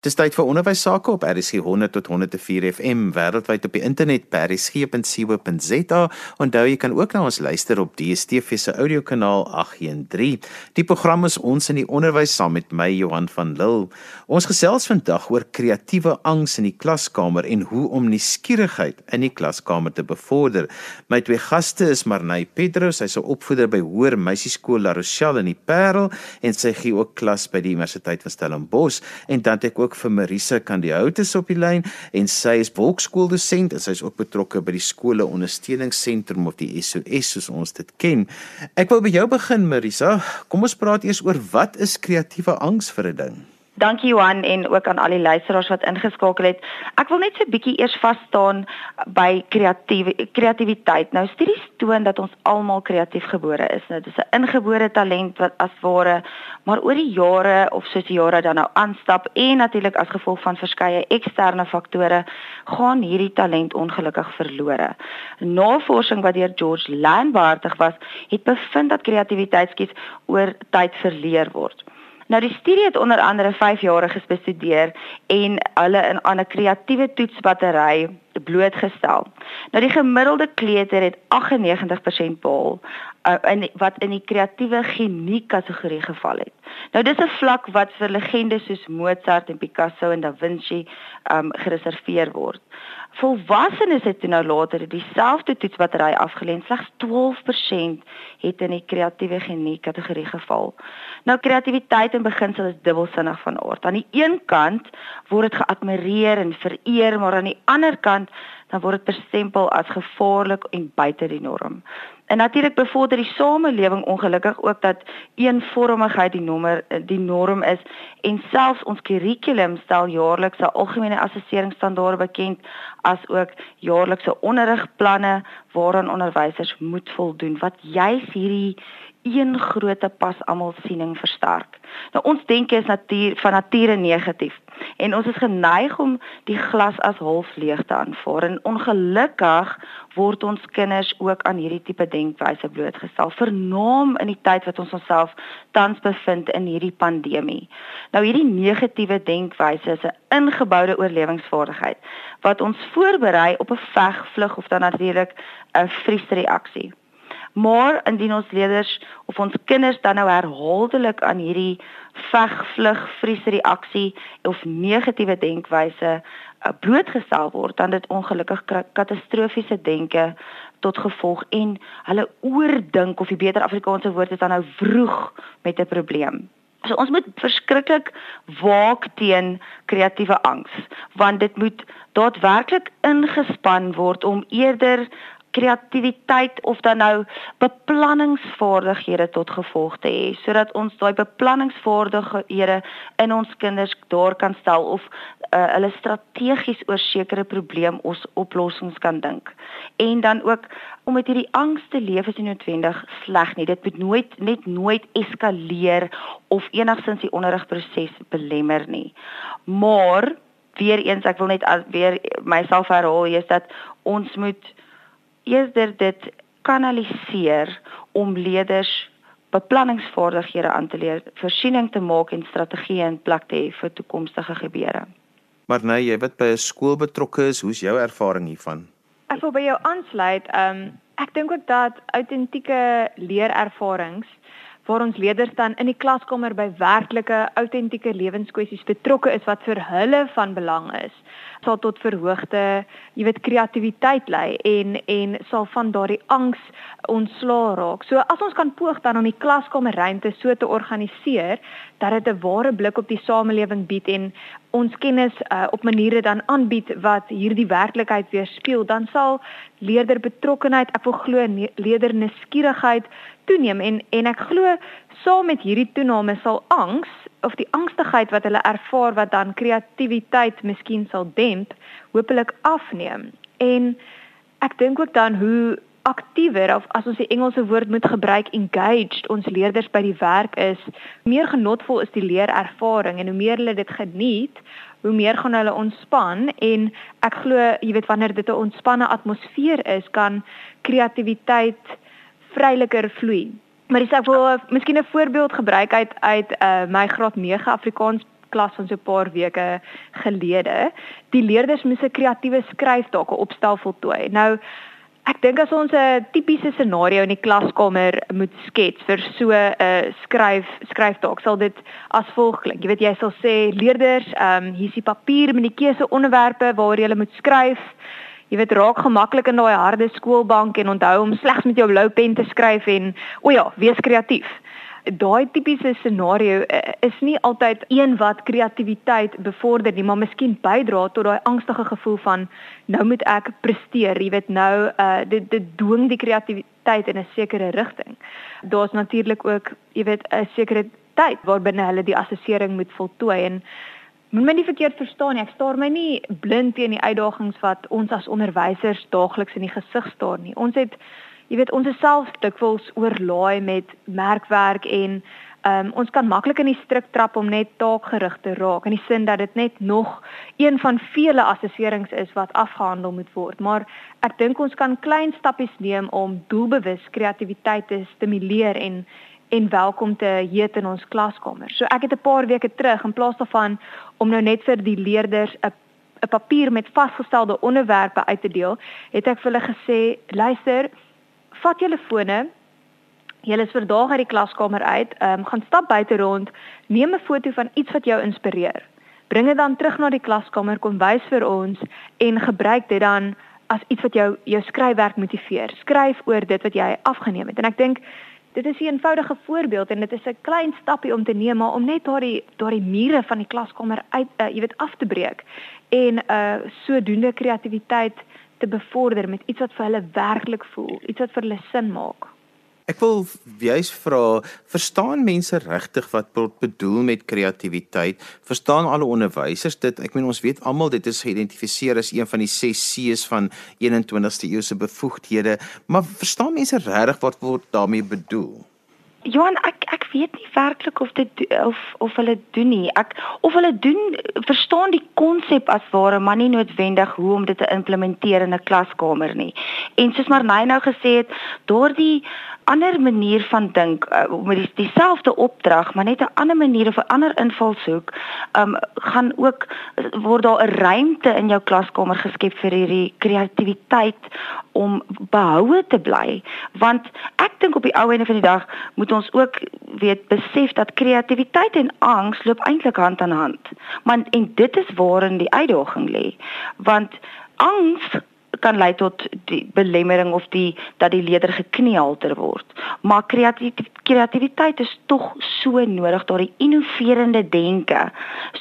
Dis tyd vir onderwys sake op RSG 100 tot 104 FM wêreldwyd op die internet by rsg.co.za. Onthou jy kan ook na ons luister op DStv se audiokanaal 813. Die program is ons in die onderwys saam met my Johan van Lille. Ons gesels vandag oor kreatiewe angs in die klaskamer en hoe om nuuskierigheid in die klaskamer te bevorder. My twee gaste is Marnay Pedros, sy's 'n opvoeder by Hoër Meisieskool La Rochelle in die Parel en sy gee ook klas by die Universiteit van Stellenbosch en dan het ek ook ook vir Marisa Kandihoutus op die lyn en sy is volkskooldosent en sy is ook betrokke by die skole ondersteuningsentrum of die SOS soos ons dit ken. Ek wil by jou begin Marisa. Kom ons praat eers oor wat is kreatiewe angs vir 'n ding? Dankie Johan en ook aan al die luisteraars wat ingeskakel het. Ek wil net so 'n bietjie eers vas staan by kreatief kreatiwiteit. Nou studies toon dat ons almal kreatief gebore is. Dit is 'n ingebore talent wat as ware maar oor die jare of soos die jare dan nou aanstap en natuurlik as gevolg van verskeie eksterne faktore gaan hierdie talent ongelukkig verlore. Navorsing wat deur George Landbartig was, het bevind dat kreatiwiteit skiet oor tyd verleer word. Nou die studie het onder andere 5 jare bestudeer en hulle in 'n kreatiewe toetsbattery blootgestel. Nou die gemiddelde kleuter het 98% behaal uh, in wat in die kreatiewe genie kategorie geval het. Nou dis 'n vlak wat vir legendes soos Mozart en Picasso en Da Vinci um gereserveer word. Volwassenes het nou later dieselfde toetsbattery afgelê, slegs 12% het in die kreatiewe genie kategorie geval. Nou kreatiwiteit in beginsel is dubbelsinnig van aard. Aan die een kant word dit geadmireer en vereer, maar aan die ander kant dan word dit bestempel as gevaarlik en buite die norm. En natuurlik bevorder die samelewing ongelukkig ook dat eenvormigheid die nommer die norm is. En selfs ons kurrikulum stel jaarlikse algemene assesseringsstandaarde bekend as ook jaarlikse onderrigplanne waaraan onderwysers moet voldoen. Wat juis hierdie een grootte pas almal siening versterk. Nou ons denke is natuur van nature negatief en ons is geneig om die glas as half leeg te aanvaar en ongelukkig word ons kinders ook aan hierdie tipe denkwyse blootgestel vernaam in die tyd wat ons onsself tans bevind in hierdie pandemie. Nou hierdie negatiewe denkwyse is 'n ingeboude oorlewingsvaardigheid wat ons voorberei op 'n veg, vlug of dan natuurlik 'n vriesreaksie. Maar indien ons leerders of ons kinders dan nou herhaaldelik aan hierdie veg, vlug, vries reaksie of negatiewe denkwyse uh, blootgestel word, dan dit ongelukkig katastrofiese denke tot gevolg en hulle oordink of die beter Afrikaanse woord is dan nou vroeg met 'n probleem. So ons moet verskriklik waak teen kreatiewe angs want dit moet daadwerklik ingespan word om eerder kreatiwiteit of dan nou beplanningsvaardighede tot gevolg te hê sodat ons daai beplanningsvaardighede in ons kinders daar kan stel of uh, hulle strategies oor sekere probleme ons oplossings kan dink. En dan ook om met hierdie angs te leef is nie noodwendig sleg nie. Dit moet nooit net nooit eskaleer of enigsins die onderrigproses belemmer nie. Maar weer eens ek wil net weer myself herhaal is dat ons moet eerder dit kanaliseer om leerders beplanningsvaardighede aan te leer, voorsiening te maak en strategieë in plek te hê vir toekomstige gebeure. Maar nee, jy wat by 'n skool betrokke is, hoe's jou ervaring hiervan? Ek wil by jou aansluit. Ehm um, ek dink ook dat autentieke leerervarings waar ons leerders dan in die klaskamer by werklike autentieke lewenskwessies betrokke is wat vir hulle van belang is sal tot verhoogde, jy weet, kreatiwiteit lei en en sal van daardie angs ontslaa raak. So as ons kan poog dan om die klaskamerruimte so te organiseer dat dit 'n ware blik op die samelewing bied en ons kennis uh, op maniere dan aanbied wat hierdie werklikheid weerspieël, dan sal leerder betrokkenheid, ek wil glo leerder nuuskierigheid toeneem en en ek glo saam met hierdie toename sal angs of die angstigheid wat hulle ervaar wat dan kreatiwiteit miskien sal demp, hopelik afneem. En ek dink ook dan hoe aktiewer of as ons die Engelse woord moet gebruik engaged ons leerders by die werk is, meer genotvol is die leerervaring en hoe meer hulle dit geniet, hoe meer gaan hulle ontspan en ek glo jy weet wanneer dit 'n ontspanne atmosfeer is, kan kreatiwiteit vryliker vloei. Maar dis ek wil miskien 'n voorbeeld gebruik uit uit uh, my graad 9 Afrikaans klas van so 'n paar weke gelede. Die leerders moes 'n kreatiewe skryftaak opstel voltooi. Nou Ek dink as ons 'n tipiese scenario in die klaskamer moet skets vir so 'n uh, skryf skryftaak, sal dit as volg klink. Jy weet jy sal sê leerders, ehm um, hier's die papier met die keuse onderwerpe waaroor jy moet skryf. Jy weet raak gemaklik in daai harde skoolbank en onthou om slegs met jou blou pen te skryf en o ja, wees kreatief daai tipiese scenario eh, is nie altyd een wat kreatiwiteit bevorder nie, maar miskien bydra tot daai angstige gevoel van nou moet ek presteer, jy weet nou uh dit dit dwing die kreatiwiteit in 'n sekere rigting. Daar's natuurlik ook, jy weet, 'n sekere tyd waarbinne hulle die assessering moet voltooi en moet my nie verkeerd verstaan nie, ek staar my nie blind teen die uitdagings wat ons as onderwysers daagliks in die gesig staar nie. Ons het jy weet ons is self dikwels oorlaai met merkwerk en um, ons kan maklik in die strik trap om net taakgerig te raak in die sin dat dit net nog een van vele assesserings is wat afgehandel moet word maar ek dink ons kan klein stappies neem om doelbewus kreatiwiteit te stimuleer en en welkom te heet in ons klaskamer. So ek het 'n paar weke terug in plaas daarvan om nou net vir die leerders 'n 'n papier met vasgestelde onderwerpe uit te deel, het ek vir hulle gesê, luister, vat julle fone. Julle is vandag uit die klaskamer uit, um, gaan stap buite rond, neem 'n foto van iets wat jou inspireer. Bring dit dan terug na die klaskamer, kom wys vir ons en gebruik dit dan as iets wat jou jou skryfwerk motiveer. Skryf oor dit wat jy afgeneem het. En ek dink dit is 'n eenvoudige voorbeeld en dit is 'n klein stappie om te neem maar om net daardie daardie mure van die klaskamer uit uh, jy weet af te breek en uh sodoende kreatiwiteit te bevorder met iets wat vir hulle werklik voel, iets wat vir hulle sin maak. Ek wil juis vra, verstaan mense regtig wat word bedoel met kreatiwiteit? Verstaan alle onderwysers dit? Ek meen ons weet almal dit is geïdentifiseer as een van die 6 C's van 21ste eeuse bevoegdhede, maar verstaan mense regtig wat word daarmee bedoel? Johan, ek ek weet nie werklik of dit of of hulle doen nie. Ek of hulle doen verstaan die konsep as ware, maar nie noodwendig hoe om dit te implementeer in 'n klaskamer nie. En soos Marnay nou gesê het, daardie ander manier van dink uh, met die, dieselfde opdrag maar net 'n ander manier of 'n ander invalshoek um gaan ook word daar 'n ruimte in jou klaskamer geskep vir hierdie kreatiwiteit om behoue te bly. Want ek dink op die ou einde van die dag moet ons ook weet besef dat kreatiwiteit en angs loop eintlik hand aan hand. Maar en dit is waarin die uitdaging lê. Want angs kan lei tot die belemmering of die dat die leerder gekneelter word. Maar kreatiwiteit is tog so nodig daardie innoverende denke.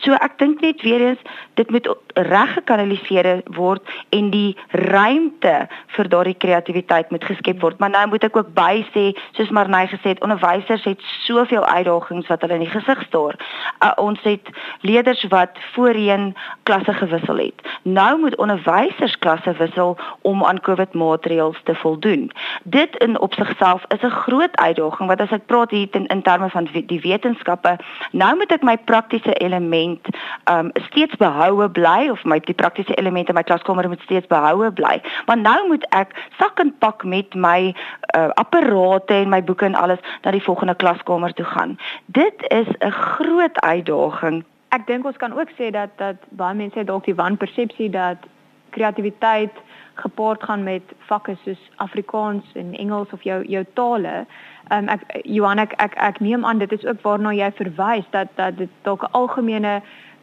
So ek dink net weer eens dit moet reg gekanaliseer word en die ruimte vir daardie kreatiwiteit moet geskep word. Maar nou moet ek ook by sê soos Marnay gesê het, onderwysers het soveel uitdagings wat hulle in die gesig staar. Uh, ons het leerders wat voorheen klasse gewissel het. Nou moet onderwysers klasse wissel middel om aan COVID maatreëls te voldoen. Dit in op sigself is 'n groot uitdaging wat as ek praat hier in, in terme van die wetenskappe, nou moet ek my praktiese element um steeds behoue bly of my die praktiese elemente my klaskamer moet steeds behoue bly. Maar nou moet ek sak en pak met my uh, apparate en my boeke en alles na die volgende klaskamer toe gaan. Dit is 'n groot uitdaging. Ek dink ons kan ook sê dat dat baie mense dalk die wanpersepsie dat kreatiwiteit gepaard gaan met vakke soos Afrikaans en Engels of jou jou tale. Ehm um, ek Johan ek, ek ek neem aan dit is ook waarna jy verwys dat dat dit dalk 'n algemene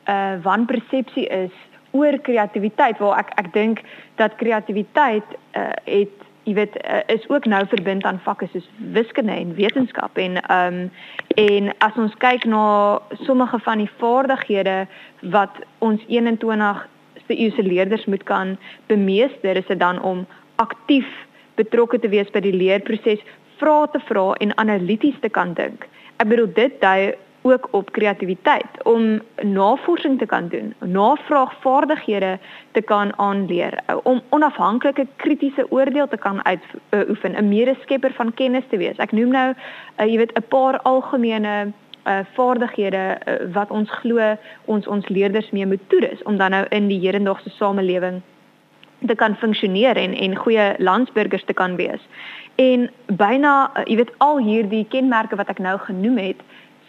uh wanpersepsie is oor kreatiwiteit waar ek ek dink dat kreatiwiteit uh het jy weet uh, is ook nou verbind aan vakke soos wiskunde en wetenskap en ehm um, en as ons kyk na sommige van die vaardighede wat ons 21 vir u se leerders moet kan bemeester is dit dan om aktief betrokke te wees by die leerproses, vrae te vra en analities te kan dink. Ek bedoel dit dui ook op kreatiwiteit om navorsing te kan doen, navraagvaardighede te kan aanleer, om onafhanklike kritiese oordeel te kan uitoefen, 'n medeskepper van kennis te wees. Ek noem nou, uh, jy weet, 'n paar algemene uh vaardighede uh, wat ons glo ons ons leerders mee moet toerus om dan nou in die hedendaagse samelewing te kan funksioneer en en goeie landsburgers te kan wees. En byna uh, jy weet al hierdie kenmerke wat ek nou genoem het,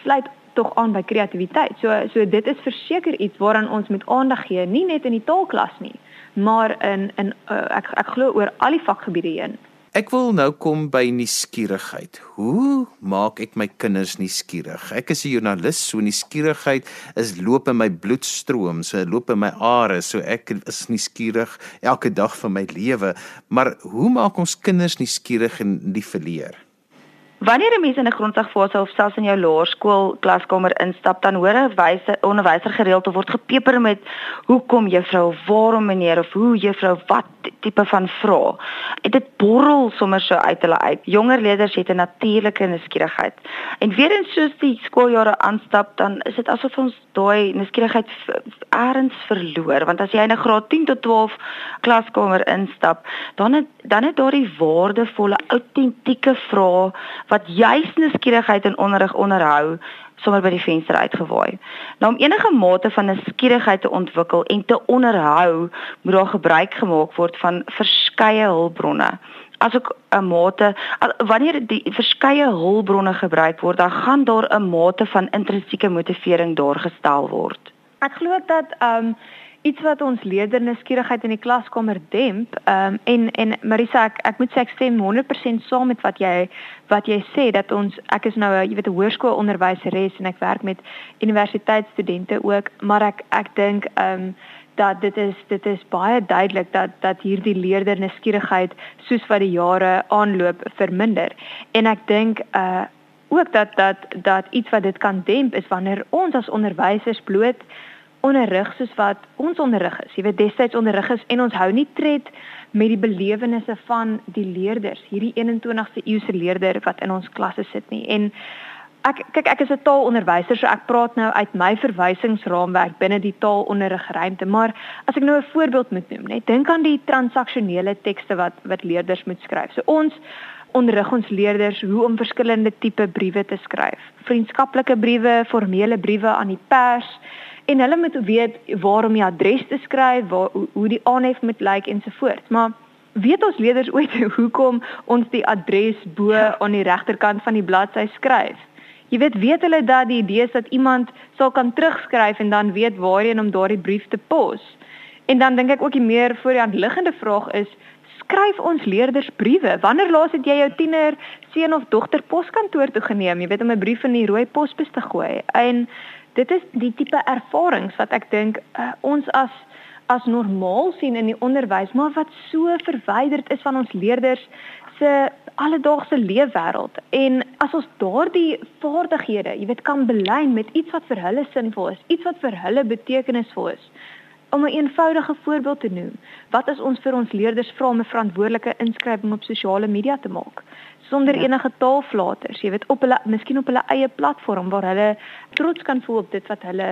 sluit tog aan by kreatiwiteit. So so dit is verseker iets waaraan ons met aandag gee, nie net in die taalklas nie, maar in in uh, ek ek glo oor al die vakgebiede heen. Ek wil nou kom by nuuskierigheid. Hoe maak ek my kinders nuuskierig? Ek is 'n joernalis, so nuuskierigheid is loop in my bloedstroom, so loop in my are, so ek is nuuskierig elke dag van my lewe. Maar hoe maak ons kinders nuuskierig en die verleer? Wanneer 'n mens in 'n grondslagfase of selfs in jou laerskool klaskamer instap, dan hoor 'n wyse onderwyser gereeld of word gepeper met hoekom juffrou, waarom meneer of hoe juffrou, wat tipe van vra. En dit borrel sommer so uit hulle uit. Jonger leerders het 'n natuurlike nuuskierigheid. En weer eens soos die skooljare aanstap, dan is dit asof ons daai nuuskierigheid eers verloor, want as jy in 'n graad 10 tot 12 klaskamer instap, dan het, dan het daardie waardevolle, autentieke vrae wat juis nuuskierigheid in onderrig onderhou sommer by die venster uitgewaai. Nou om enige mate van nuuskierigheid te ontwikkel en te onderhou, moet daar gebruik gemaak word van verskeie hulpbronne. Asook 'n mate wanneer die verskeie hulpbronne gebruik word, dan gaan daar 'n mate van intrinsieke motivering daar gestel word. Ek glo dat ehm um, iets wat ons leerders nuuskierigheid in die klaskamer demp. Ehm um, en en Marisa ek ek moet sê ek stem 100% saam met wat jy wat jy sê dat ons ek is nou 'n jy weet 'n hoërskoolonderwyseres en ek werk met universiteitsstudente ook, maar ek ek dink ehm um, dat dit is dit is baie duidelik dat dat hierdie leerder nuuskierigheid soos wat die jare aanloop verminder. En ek dink uh ook dat dat dat iets wat dit kan demp is wanneer ons as onderwysers bloot onderrig soos wat ons onderrig is. Jy weet destyds onderrig is en ons hou nie tred met die belewennisse van die leerders, hierdie 21ste eeuse leerder wat in ons klasse sit nie. En ek kyk ek is 'n taalonderwyser, so ek praat nou uit my verwysingsraamwerk binne die taalonderrigruimte, maar as ek nou 'n voorbeeld moet noem, net dink aan die transaksionele tekste wat wat leerders moet skryf. So ons onderrig ons leerders hoe om verskillende tipe briewe te skryf. Vriendskaplike briewe, formele briewe aan die pers, en hulle moet weet waar om die adres te skryf, waar hoe, die aanhef moet lyk ensovoorts. Maar weet ons leerders ooit hoekom ons die adres bo ja. aan die regterkant van die bladsy skryf? Jy weet weet hulle dat die idee is dat iemand sal kan terugskryf en dan weet waarheen om daardie brief te pos. En dan dink ek ook die meer voor die hand liggende vraag is skryf ons leerders briewe. Wanneer laas het jy jou tiener seun of dogter poskantoor toe geneem, jy weet om 'n brief in die rooi posbus te gooi? En dit is die tipe ervarings wat ek dink uh, ons as as normaal sien in die onderwys, maar wat so verwyderd is van ons leerders se alledaagse leefwêreld. En as ons daardie vaardighede, jy weet, kan belyn met iets wat vir hulle sinvol is, iets wat vir hulle betekenisvol is. Om 'n eenvoudige voorbeeld te noem, wat as ons vir ons leerders vra om 'n verantwoordelike inskrywing op sosiale media te maak? sonder ja. enige taalflaters, jy weet op hulle miskien op hulle eie platform waar hulle trots kan voel op dit wat hulle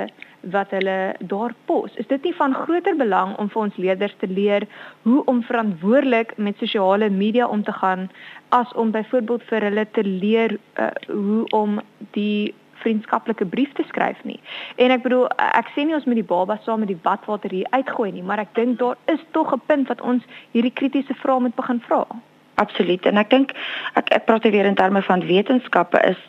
wat hulle daar pos. Is dit nie van groter belang om vir ons leerders te leer hoe om verantwoordelik met sosiale media om te gaan as om byvoorbeeld vir hulle te leer uh, hoe om die vriendskaplike brief te skryf nie. En ek bedoel ek sê nie ons moet die baba saam met die badwater hier uitgooi nie, maar ek dink daar is tog 'n punt wat ons hierdie kritiese vrae moet begin vra. Absoluut. En ek dink ek ek praat weer in terme van wetenskappe is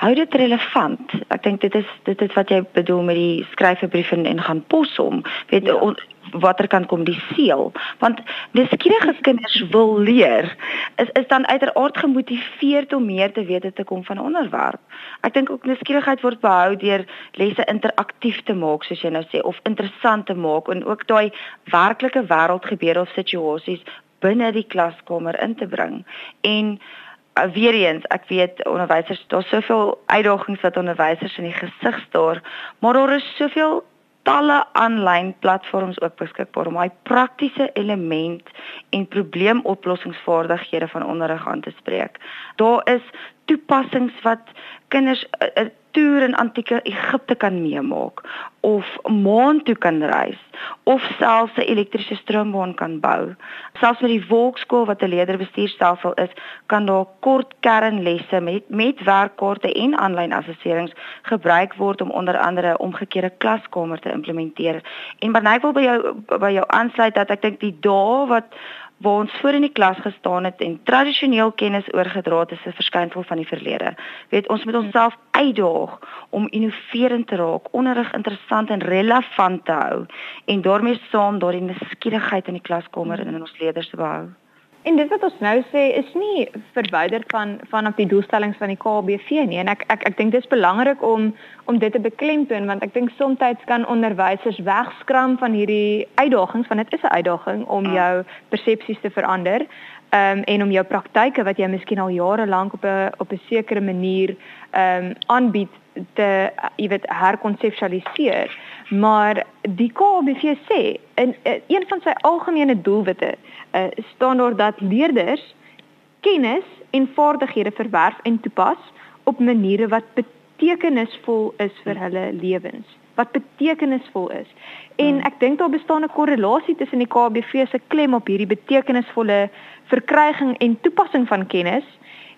hou dit relevant. Ek dink dit is dit is wat jy bedoel met die skryf 'n brief en, en gaan pos hom. Weet ja. watter kan kom die seël? Want nuuskierige kinders wil leer. Is is dan uiteraard gemotiveerd om meer te weet te kom van 'n onderwerp. Ek dink ook nuuskierigheid word behou deur lesse interaktief te maak soos jy nou sê of interessant te maak en ook daai werklike wêreldgebeure of situasies binne die klaskamer in te bring. En uh, weer eens, ek weet onderwysers, daar's soveel uitdagings wat onderwysers in die gesig staar, maar daar is soveel talle aanlyn platforms ook beskikbaar om hy praktiese element en probleemoplossingsvaardighede van onderrig aan te spreek. Daar is toepassings wat kinders 'n uh, uh, toer in antieke Egipte kan meemaak of maan toe kan reis of selfs 'n elektriese stroombaan kan bou. Selfs met die wolkskool wat 'n leerderbestuurstelsel is, kan daar kort kernlesse met met werkkaarte en aanlyn assesserings gebruik word om onder andere omgekeerde klaskamer te implementeer. En maar ek wil by jou by jou aansluit dat ek dink die dae wat waar ons voor in die klas gestaan het en tradisioneel kennis oorgedra het is 'n verskynsel van die verlede. Weet ons moet onsself uitdaag om innoverend te raak, onderrig interessant en relevant te hou en daarmee saam daardie nuuskierigheid in die klaskamer en in ons leerders te behou. En dit wat ons nou sê is nie verwyder van vanaf die doelstellings van die KBV nie. En ek ek ek dink dit is belangrik om om dit te beklemtoon want ek dink soms kan onderwysers wegskram van hierdie uitdagings want dit is 'n uitdaging om jou persepsies te verander um, en om jou praktyke wat jy miskien al jare lank op 'n op 'n sekere manier ehm um, aanbied te jy weet herkonseptualiseer. Maar die KBV sê in, in een van sy algemene doelwitte uh, staan daar dat leerders kennis en vaardighede verwerf en toepas op maniere wat betekenisvol is vir hulle lewens wat betekenisvol is. En hmm. ek dink daar bestaan 'n korrelasie tussen die KBV se klem op hierdie betekenisvolle verkryging en toepassing van kennis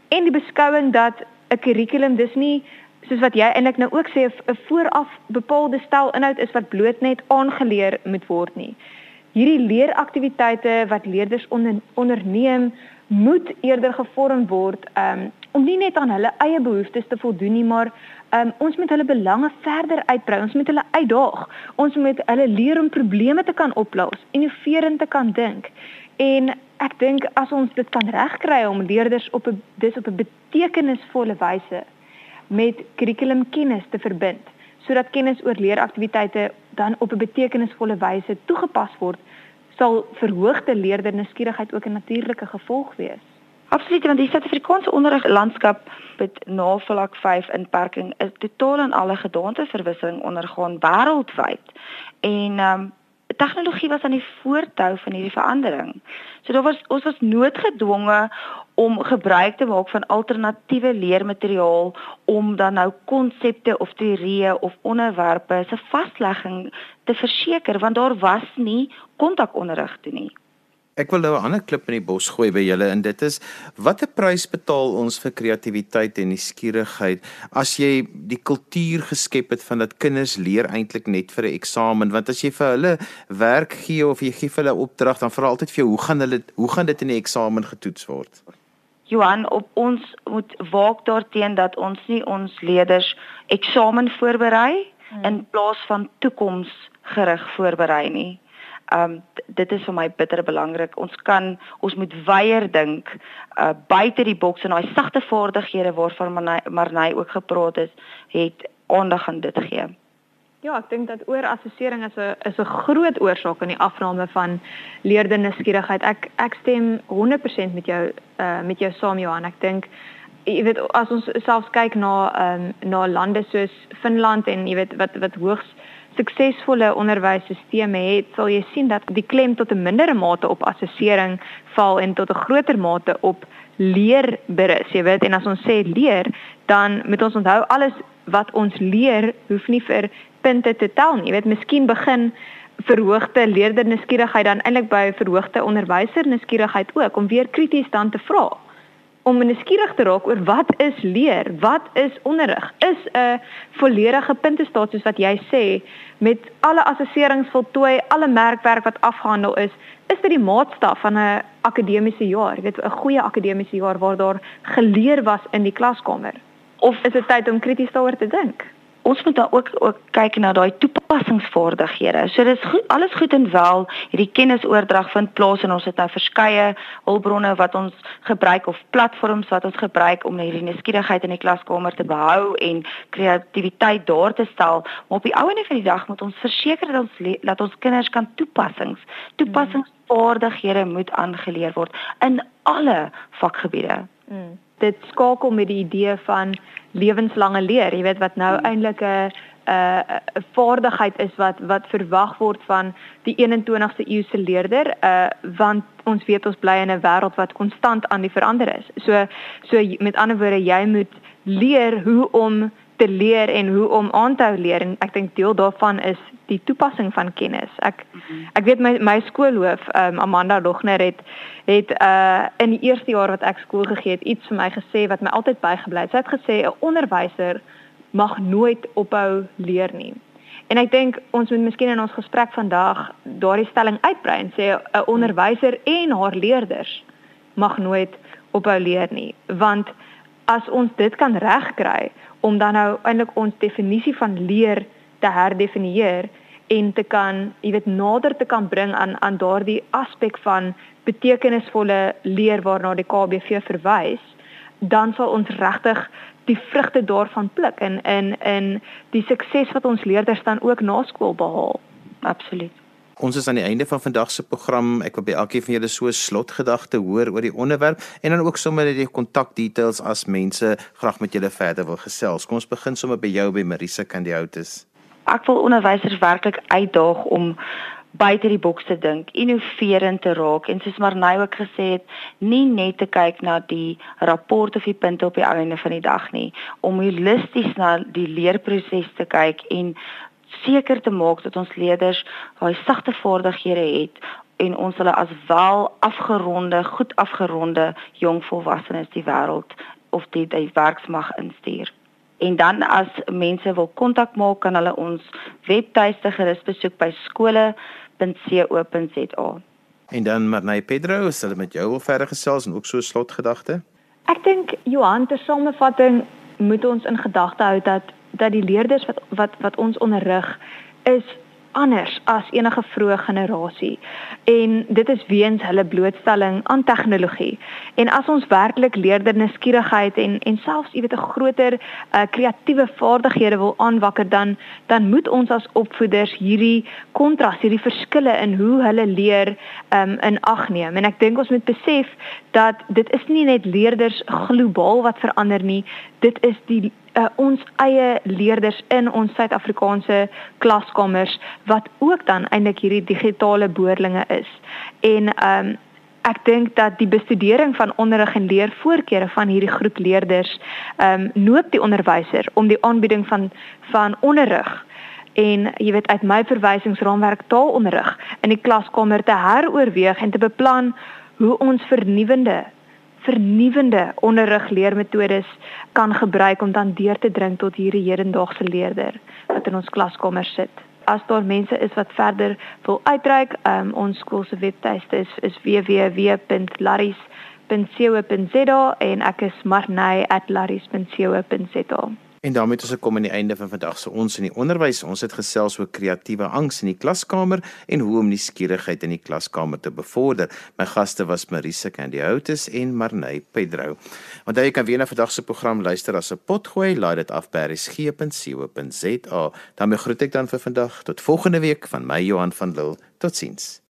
en die beskouing dat 'n kurrikulum dis nie soos wat jy eintlik nou ook sê 'n vooraf bepaalde stel inhoud is wat bloot net aangeleer moet word nie. Hierdie leeraktiwiteite wat leerders onder, onderneem moet eerder gevorm word um, om nie net aan hulle eie behoeftes te voldoen nie, maar um, ons moet hulle belange verder uitbrei. Ons moet hulle uitdaag. Ons moet hulle leer om probleme te kan oplos, innoverend te kan dink. En ek dink as ons dit kan regkry om leerders op 'n dis op 'n betekenisvolle wyse met kurrikulumkennis te verbind sodat kennis oor leeraktiwiteite dan op 'n betekenisvolle wyse toegepas word sal verhoogde leerder nuuskierigheid ook 'n natuurlike gevolg wees. Absoluut, want die Suid-Afrikaanse onderriglandskap met navlak 5 inperking is totaal en alle gedaanteverwissing ondergaan wêreldwyd. En ehm um, tegnologie was aan die voortou van hierdie verandering. So daar was ons was noodgedwonge om gebruik te maak van alternatiewe leermateriaal om dan nou konsepte of teorieë of onderwerpe se vaslegging te verseker want daar was nie kontakonderrig toe nie. Ek wil nou 'n ander klip in die bos gooi by julle en dit is watter prys betaal ons vir kreatiwiteit en nuuskierigheid as jy die kultuur geskep het van dat kinders leer eintlik net vir 'n eksamen? Want as jy vir hulle werk gee of jy gee vir hulle opdrag dan vra altyd vir jou hoe gaan hulle hoe gaan dit in die eksamen getoets word? Johan op ons moet waak daarteenoor dat ons nie ons leerders eksamen voorberei hmm. in plaas van toekomsgerig voorberei nie um dit is vir my bitter belangrik. Ons kan ons moet weier dink uh buite die boks en daai sagte vaardighede waarvan Marnay ook gepraat het, het aandag aan dit gee. Ja, ek dink dat oorassessering is 'n is 'n groot oorsaak in die afname van leerdernuuskierigheid. Ek ek stem 100% met jou uh met jou saam Johan. Ek dink jy weet as ons selfs kyk na ehm um, na lande soos Finland en jy weet wat wat hoogs suksesvolle onderwysstelsels het, sal jy sien dat die klem tot 'n mindere mate op assessering val en tot 'n groter mate op leer berus. Jy weet, en as ons sê leer, dan moet ons onthou alles wat ons leer hoef nie vir punte te tel nie. Jy weet, miskien begin verhoogde leerdernuuskierigheid dan eintlik by verhoogde onderwysernuuskierigheid ook om weer krities dan te vra om nuuskierig te raak oor wat is leer, wat is onderrig? Is 'n volledige puntestaat soos wat jy sê met alle assesserings voltooi, alle merkwerk wat afgehandel is, is dit die maatstaf van 'n akademiese jaar, jy weet 'n goeie akademiese jaar waar daar geleer was in die klaskamer. Of is dit tyd om krities daaroor te dink? Ons moet dan ook ook kyk na daai toepassingsvaardighede. So dis goed, alles goed en wel, hierdie kennisoordrag vind plaas en ons het nou verskeie hulpbronne wat ons gebruik of platforms wat ons gebruik om hierdie nuuskierigheid in die klaskamer te behou en kreatiwiteit daar te stel. Maar op die ou ende van die dag moet ons verseker dat ons dat ons kinders kan toepassings, toepassingsvaardighede moet aangeleer word in alle vakgebiede. Mm dit skakel met die idee van lewenslange leer, jy weet wat nou eintlik 'n 'n vaardigheid is wat wat verwag word van die 21ste eeu se leerder, uh want ons weet ons bly in 'n wêreld wat konstant aan die verander is. So so met ander woorde, jy moet leer hoe om te leer en hoe om aan te hou leer. En ek dink deel daarvan is die toepassing van kennis. Ek mhm. ek weet my my skoolhoof um, Amanda Logner het het uh in die eerste jaar wat ek skool gegee het iets vir my gesê wat my altyd bygebly het. Sy het gesê 'n onderwyser mag nooit ophou leer nie. En ek dink ons moet miskien in ons gesprek vandag daardie stelling uitbrei en sê 'n onderwyser en haar leerders mag nooit ophou leer nie, want as ons dit kan regkry om dan nou eintlik ons definisie van leer te herdefinieer en te kan, jy weet, nader te kan bring aan aan daardie aspek van betekenisvolle leer waarna die KBV verwys, dan sal ons regtig die vrugte daarvan pluk en in in die sukses wat ons leerders dan ook na skool behaal. Absoluut. Ons is aan die einde van vandag se program. Ek wil by elkeen van julle so 'n slotgedagte hoor oor die onderwerp en dan ook sommer net die kontakdetails as mense graag met julle verder wil gesels. Kom ons begin sommer by jou by Marisa Candiautus. Ek wil onderwysers werklik uitdaag om buite die boks te dink, innoverend te raak en soos Marnay ook gesê het, nie net te kyk na die rapport of die punte op die einde van die dag nie, om holisties na die leerproses te kyk en seker te maak dat ons leerders daai sagte vaardighede het en ons hulle as wel afgeronde, goed afgeronde jong volwassenes die wêreld of die, die werksmag instuur. En dan as mense wil kontak maak, kan hulle ons webtuiste gerus besoek by skole.co.za. En dan Marnay Pedro, sal met jou wil verder gesels en ook so 'n slotgedagte. Ek dink Johan ter samevatting moet ons in gedagte hou dat dat die leerders wat wat wat ons onderrig is anders as enige vroeë generasie en dit is weens hulle blootstelling aan tegnologie. En as ons werklik leerder nuuskierigheid en en selfs jy weet 'n groter uh, kreatiewe vaardighede wil aanwakker dan dan moet ons as opvoeders hierdie kontras, hierdie verskille in hoe hulle leer um, in ag neem. En ek dink ons moet besef dat dit is nie net leerders globaal wat verander nie, dit is die uh, ons eie leerders in ons Suid-Afrikaanse klaskamers wat ook dan eintlik hierdie digitale boerlinge is. En ehm um, ek dink dat die bestudering van onderrig en leervoorkeure van hierdie groep leerders ehm um, noop die onderwyser om die aanbieding van van onderrig en jy weet uit my verwysingsraamwerk taalonderrig in die klaskamer te heroorweeg en te beplan hoe ons vernuwende vernuwende onderrigleermetodes kan gebruik om dan deur te dring tot hierdie hedendaagse leerder wat in ons klaskamer sit. As daar mense is wat verder wil uitreik, um, ons skool se webtuiste is, is www.laris.co.za en ek is marnay@laris.co.za. En daarmee het ons gekom aan die einde van vandag se ons in die onderwys. Ons het gesels oor kreatiewe angs in die klaskamer en hoe om nuuskierigheid in die klaskamer te bevorder. My gaste was Marisa Candiautus en Marnay Pedro. Onthou jy kan weer na vandag se program luister as 'n potgooi. Laai dit af by resgep.co.za. daarmee groet ek dan vir vandag. Tot volgende week van my Johan van Lille. Totsiens.